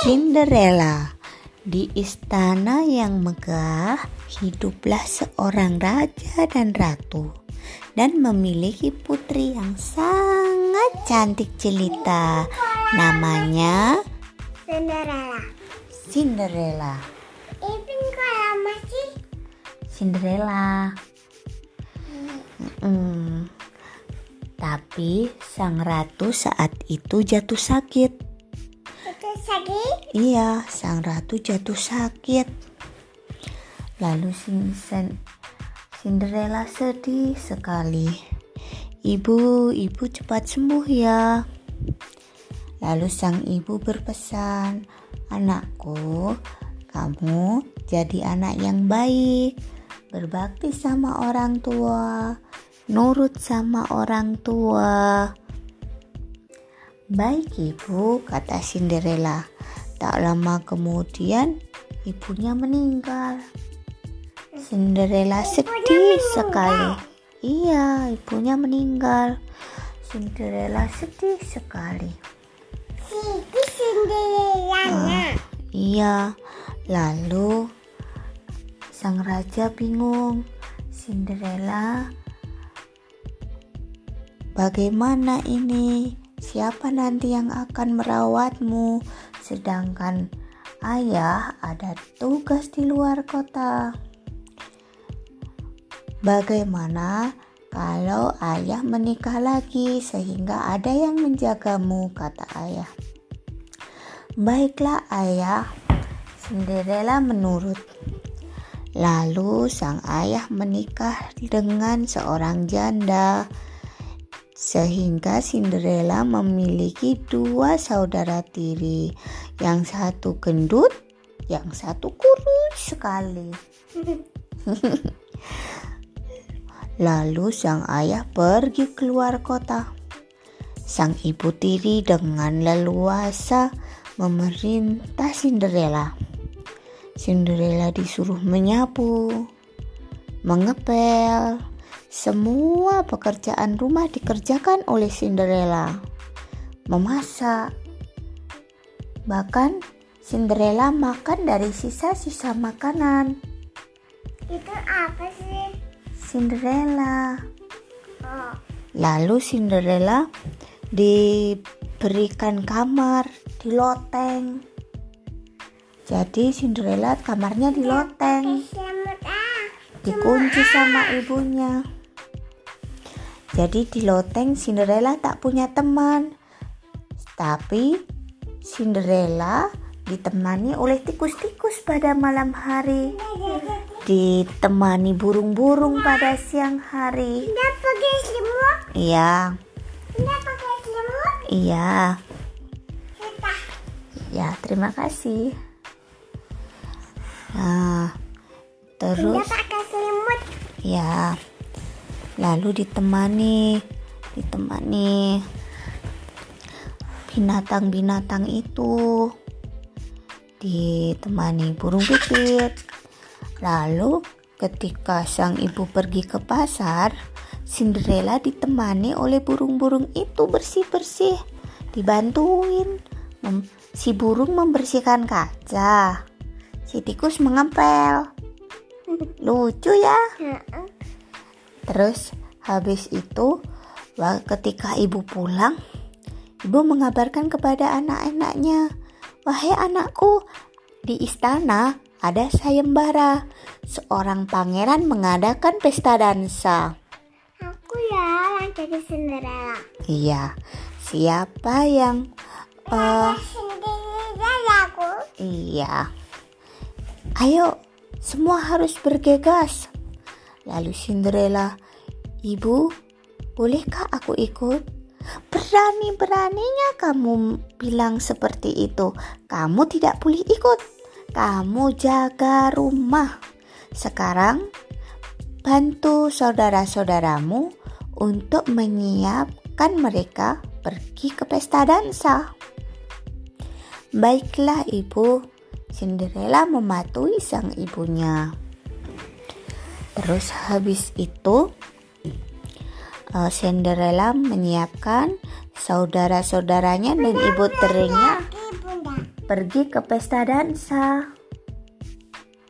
Cinderella Di istana yang megah hiduplah seorang raja dan ratu dan memiliki putri yang sangat cantik jelita. Namanya Cinderella. Cinderella. Kalau masih Cinderella. Mm. Tapi sang ratu saat itu jatuh sakit. Sakit. Iya, sang ratu jatuh sakit. Lalu Cin- Cinderella sedih sekali. Ibu, ibu cepat sembuh ya. Lalu sang ibu berpesan, "Anakku, kamu jadi anak yang baik, berbakti sama orang tua, nurut sama orang tua." Baik ibu, kata Cinderella. Tak lama kemudian ibunya meninggal. Cinderella sedih sekali. Iya, ibunya meninggal. Cinderella sedih sekali. Cinderella. Iya, lalu sang raja bingung. Cinderella, bagaimana ini? Siapa nanti yang akan merawatmu? Sedangkan ayah ada tugas di luar kota. Bagaimana kalau ayah menikah lagi sehingga ada yang menjagamu? kata ayah. Baiklah ayah, Cinderella menurut. Lalu sang ayah menikah dengan seorang janda sehingga Cinderella memiliki dua saudara tiri, yang satu gendut, yang satu kurus sekali. Lalu sang ayah pergi keluar kota. Sang ibu tiri dengan leluasa memerintah Cinderella. Cinderella disuruh menyapu, mengepel, semua pekerjaan rumah dikerjakan oleh Cinderella. Memasak. Bahkan Cinderella makan dari sisa-sisa makanan. Itu apa sih? Cinderella. Oh, Lalu Cinderella diberikan kamar di loteng. Jadi Cinderella kamarnya di loteng, ah. dikunci sama ibunya. Jadi di loteng Cinderella tak punya teman. Tapi Cinderella ditemani oleh tikus-tikus pada malam hari. Ditemani burung-burung pada siang hari. Tidak. Iya, Tidak iya. Ya, terima kasih. Nah, Tidak terus pakai selimut. ya, lalu ditemani, ditemani binatang-binatang itu, ditemani burung pipit. Lalu, ketika sang ibu pergi ke pasar, Cinderella ditemani oleh burung-burung itu bersih-bersih, dibantuin. Si burung membersihkan kaca, si tikus mengempel. Lucu ya. Terus habis itu ketika ibu pulang, ibu mengabarkan kepada anak-anaknya, "Wahai anakku, di istana ada sayembara. Seorang pangeran mengadakan pesta dansa." Aku ya yang jadi Cinderella. Iya, siapa yang Cinderella aku. Iya. Ayo, semua harus bergegas. Lalu Cinderella, Ibu, bolehkah aku ikut? Berani-beraninya kamu bilang seperti itu. Kamu tidak boleh ikut. Kamu jaga rumah. Sekarang, bantu saudara-saudaramu untuk menyiapkan mereka pergi ke pesta dansa. Baiklah ibu, Cinderella mematuhi sang ibunya. Terus habis itu Cinderella menyiapkan saudara-saudaranya dan ibu tirinya bunda. pergi ke pesta dansa.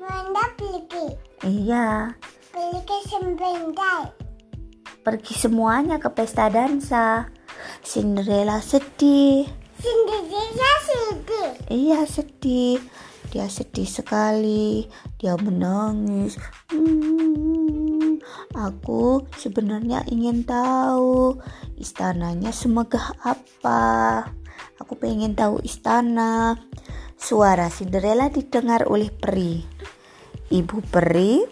Mana pergi? Iya, Pergi sebentar. pergi semuanya ke pesta dansa. Cinderella sedih. Cinderella sedih. Iya sedih. Dia sedih sekali. Dia menangis. Hmm, aku sebenarnya ingin tahu istananya semegah apa. Aku pengen tahu istana. Suara Cinderella didengar oleh peri. Ibu peri,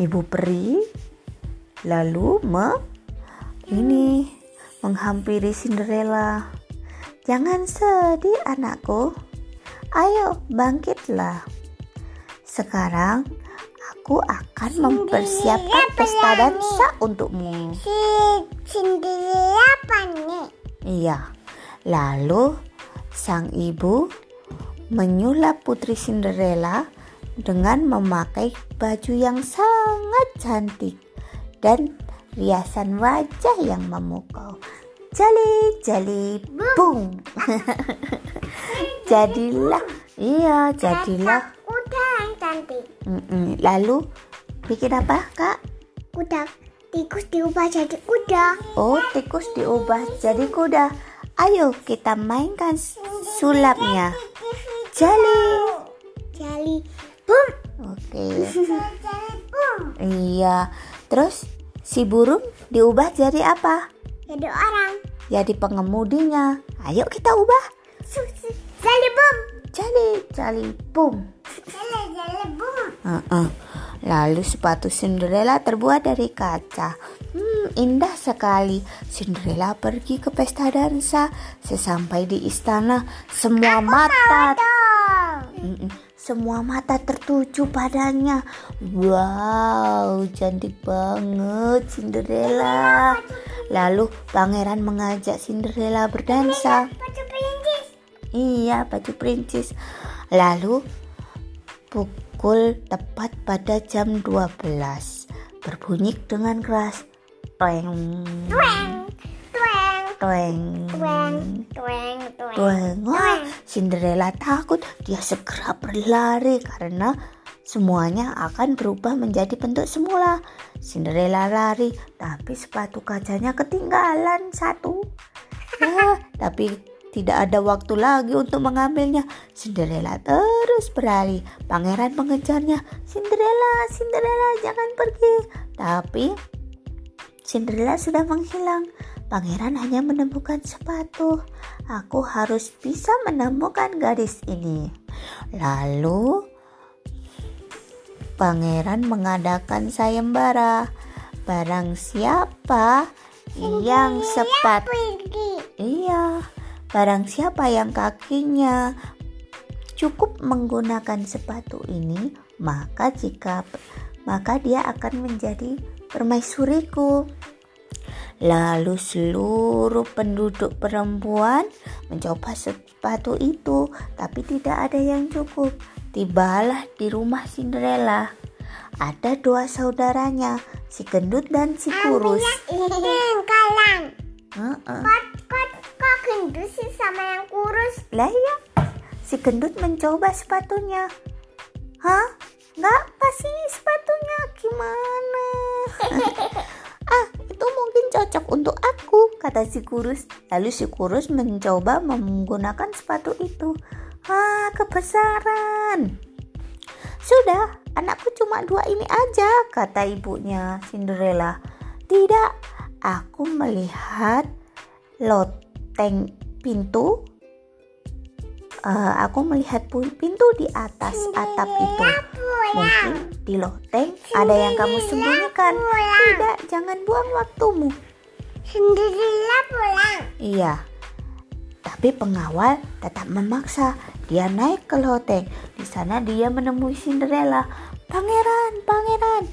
ibu peri, lalu me ini menghampiri Cinderella. Jangan sedih anakku. Ayo bangkitlah. Sekarang aku akan mempersiapkan pesta dansa untukmu. Si Cinderella panik. Iya. Lalu sang ibu menyulap putri Cinderella dengan memakai baju yang sangat cantik dan riasan wajah yang memukau. Jali jali bung. jadilah iya jadilah Cantik. Mm-mm. lalu bikin apa kak Kuda tikus diubah jadi kuda. oh tikus diubah jadi kuda ayo kita mainkan sulapnya jali Jali. Boom. oke boom. iya terus si burung diubah jadi apa Jadi orang. jadi pengemudinya ayo kita ubah Jali boom. Jali jali boom Jali jali boom. Heeh. Lalu sepatu Cinderella terbuat dari kaca. Hmm, indah sekali. Cinderella pergi ke pesta dansa. Sesampai di istana, semua mata Dong. Mm-mm. semua mata tertuju padanya. Wow, cantik banget Cinderella. Lalu pangeran mengajak Cinderella berdansa. Iya, baju perintis. Lalu pukul tepat pada jam 12 berbunyi dengan keras. Toeng, Tueng. Tueng. toeng, Tueng. Tueng. Tueng. toeng. Wah, Cinderella takut. Dia segera berlari karena semuanya akan berubah menjadi bentuk semula. Cinderella lari, tapi sepatu kacanya ketinggalan satu. Ya, tapi tidak ada waktu lagi untuk mengambilnya. Cinderella terus berlari. Pangeran mengejarnya. Cinderella, Cinderella, jangan pergi. Tapi Cinderella sudah menghilang. Pangeran hanya menemukan sepatu. Aku harus bisa menemukan gadis ini. Lalu Pangeran mengadakan sayembara. Barang siapa yang sepat Pergi. Iya, barang siapa yang kakinya cukup menggunakan sepatu ini, maka jika maka dia akan menjadi permaisuriku. Lalu seluruh penduduk perempuan mencoba sepatu itu, tapi tidak ada yang cukup. Tibalah di rumah Cinderella. Ada dua saudaranya, si gendut dan si kurus. Kalang. Heeh. Kok kok kok gendut sih sama yang kurus? Lah ya, si gendut mencoba sepatunya. Hah? Nggak pas ini sepatunya gimana? ah, itu mungkin cocok untuk aku, kata si kurus. Lalu si kurus mencoba menggunakan sepatu itu. Ah, kebesaran. Sudah, anakku cuma dua ini aja, kata ibunya Cinderella. Tidak, aku melihat loteng pintu. Eh, aku melihat pintu di atas atap itu. Mungkin di loteng ada yang kamu sembunyikan. Tidak, jangan buang waktumu. Cinderella pulang. Iya. Tapi pengawal tetap memaksa. Dia naik ke loteng. Di sana dia menemui Cinderella. Pangeran, pangeran.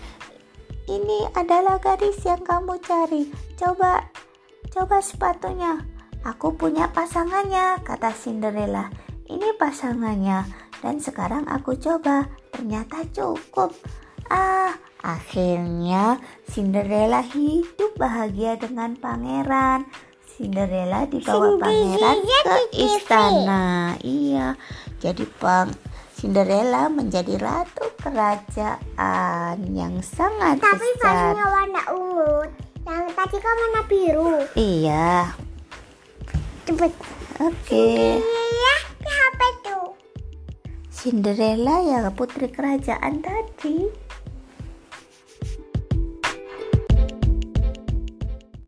Ini adalah gadis yang kamu cari. Coba, coba sepatunya. Aku punya pasangannya, kata Cinderella. Ini pasangannya. Dan sekarang aku coba. Ternyata cukup. Ah, akhirnya Cinderella hidup bahagia dengan pangeran. Cinderella dibawa pangeran ke istana. Iya. Jadi pang Cinderella menjadi ratu kerajaan yang sangat Tapi besar. bajunya warna ungu. Yang tadi kan warna biru. Iya. Cepet. Oke. Iya, apa tuh? Cinderella ya putri kerajaan tadi.